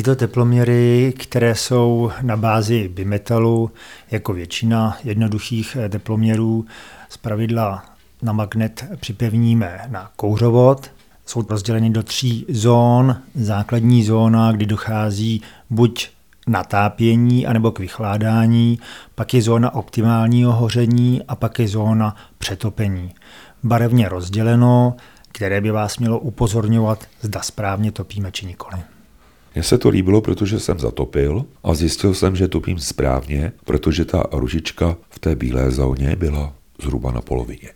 Tyto teploměry, které jsou na bázi bimetalu, jako většina jednoduchých teploměrů, pravidla na magnet připevníme na kouřovod. Jsou rozděleny do tří zón. Základní zóna, kdy dochází buď natápění anebo k vychládání, pak je zóna optimálního hoření a pak je zóna přetopení. Barevně rozděleno, které by vás mělo upozorňovat, zda správně topíme či nikoli. Mně se to líbilo, protože jsem zatopil a zjistil jsem, že topím správně, protože ta ružička v té bílé zóně byla zhruba na polovině.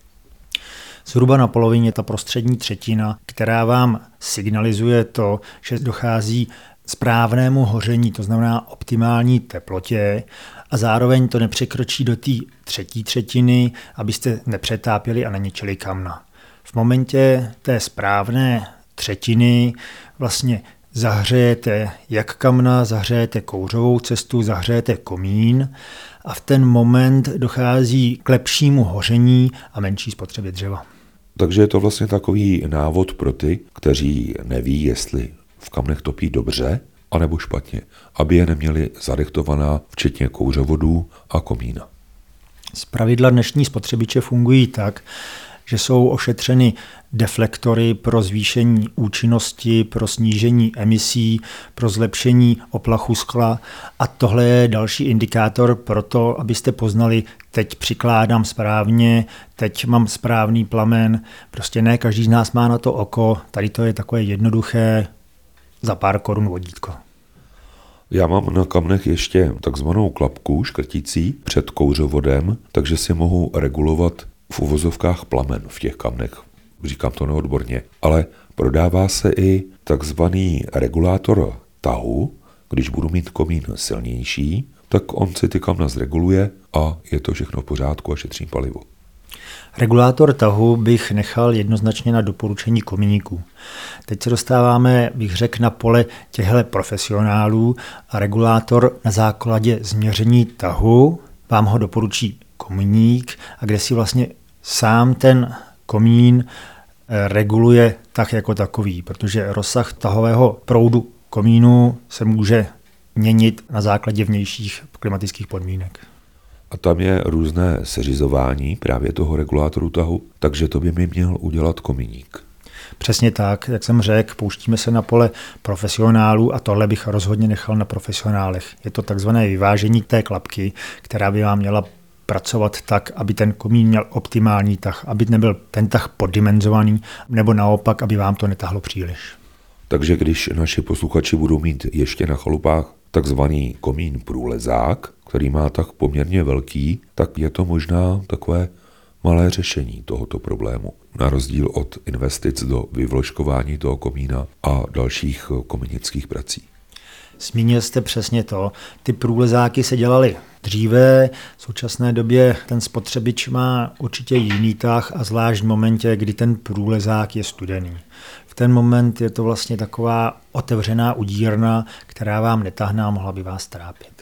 Zhruba na polovině ta prostřední třetina, která vám signalizuje to, že dochází správnému hoření, to znamená optimální teplotě a zároveň to nepřekročí do té třetí třetiny, abyste nepřetápěli a neničili kamna. V momentě té správné třetiny vlastně zahřejete jak kamna, zahřejete kouřovou cestu, zahřejete komín a v ten moment dochází k lepšímu hoření a menší spotřebě dřeva. Takže je to vlastně takový návod pro ty, kteří neví, jestli v kamnech topí dobře, anebo špatně, aby je neměli zadechtovaná, včetně kouřovodů a komína. Z pravidla dnešní spotřebiče fungují tak, že jsou ošetřeny deflektory pro zvýšení účinnosti, pro snížení emisí, pro zlepšení oplachu skla. A tohle je další indikátor pro to, abyste poznali, teď přikládám správně, teď mám správný plamen, prostě ne každý z nás má na to oko, tady to je takové jednoduché, za pár korun vodítko. Já mám na kamnech ještě takzvanou klapku škrtící před kouřovodem, takže si mohu regulovat v uvozovkách plamen v těch kamnech. Říkám to neodborně. Ale prodává se i takzvaný regulátor tahu, když budu mít komín silnější, tak on si ty kamna zreguluje a je to všechno v pořádku a šetřím palivo. Regulátor tahu bych nechal jednoznačně na doporučení komíníků. Teď se dostáváme, bych řekl, na pole těchto profesionálů a regulátor na základě změření tahu vám ho doporučí komíník a kde si vlastně sám ten komín eh, reguluje tak jako takový, protože rozsah tahového proudu komínu se může měnit na základě vnějších klimatických podmínek. A tam je různé seřizování právě toho regulátoru tahu, takže to by mi měl udělat komíník. Přesně tak, jak jsem řekl, pouštíme se na pole profesionálů a tohle bych rozhodně nechal na profesionálech. Je to takzvané vyvážení té klapky, která by vám měla pracovat tak, aby ten komín měl optimální tah, aby nebyl ten tah poddimenzovaný, nebo naopak, aby vám to netahlo příliš. Takže když naši posluchači budou mít ještě na chalupách takzvaný komín průlezák, který má tak poměrně velký, tak je to možná takové malé řešení tohoto problému. Na rozdíl od investic do vyvložkování toho komína a dalších kominických prací. Zmínil jste přesně to. Ty průlezáky se dělaly dříve, v současné době ten spotřebič má určitě jiný tah a zvlášť v momentě, kdy ten průlezák je studený. V ten moment je to vlastně taková otevřená udírna, která vám netahná mohla by vás trápit.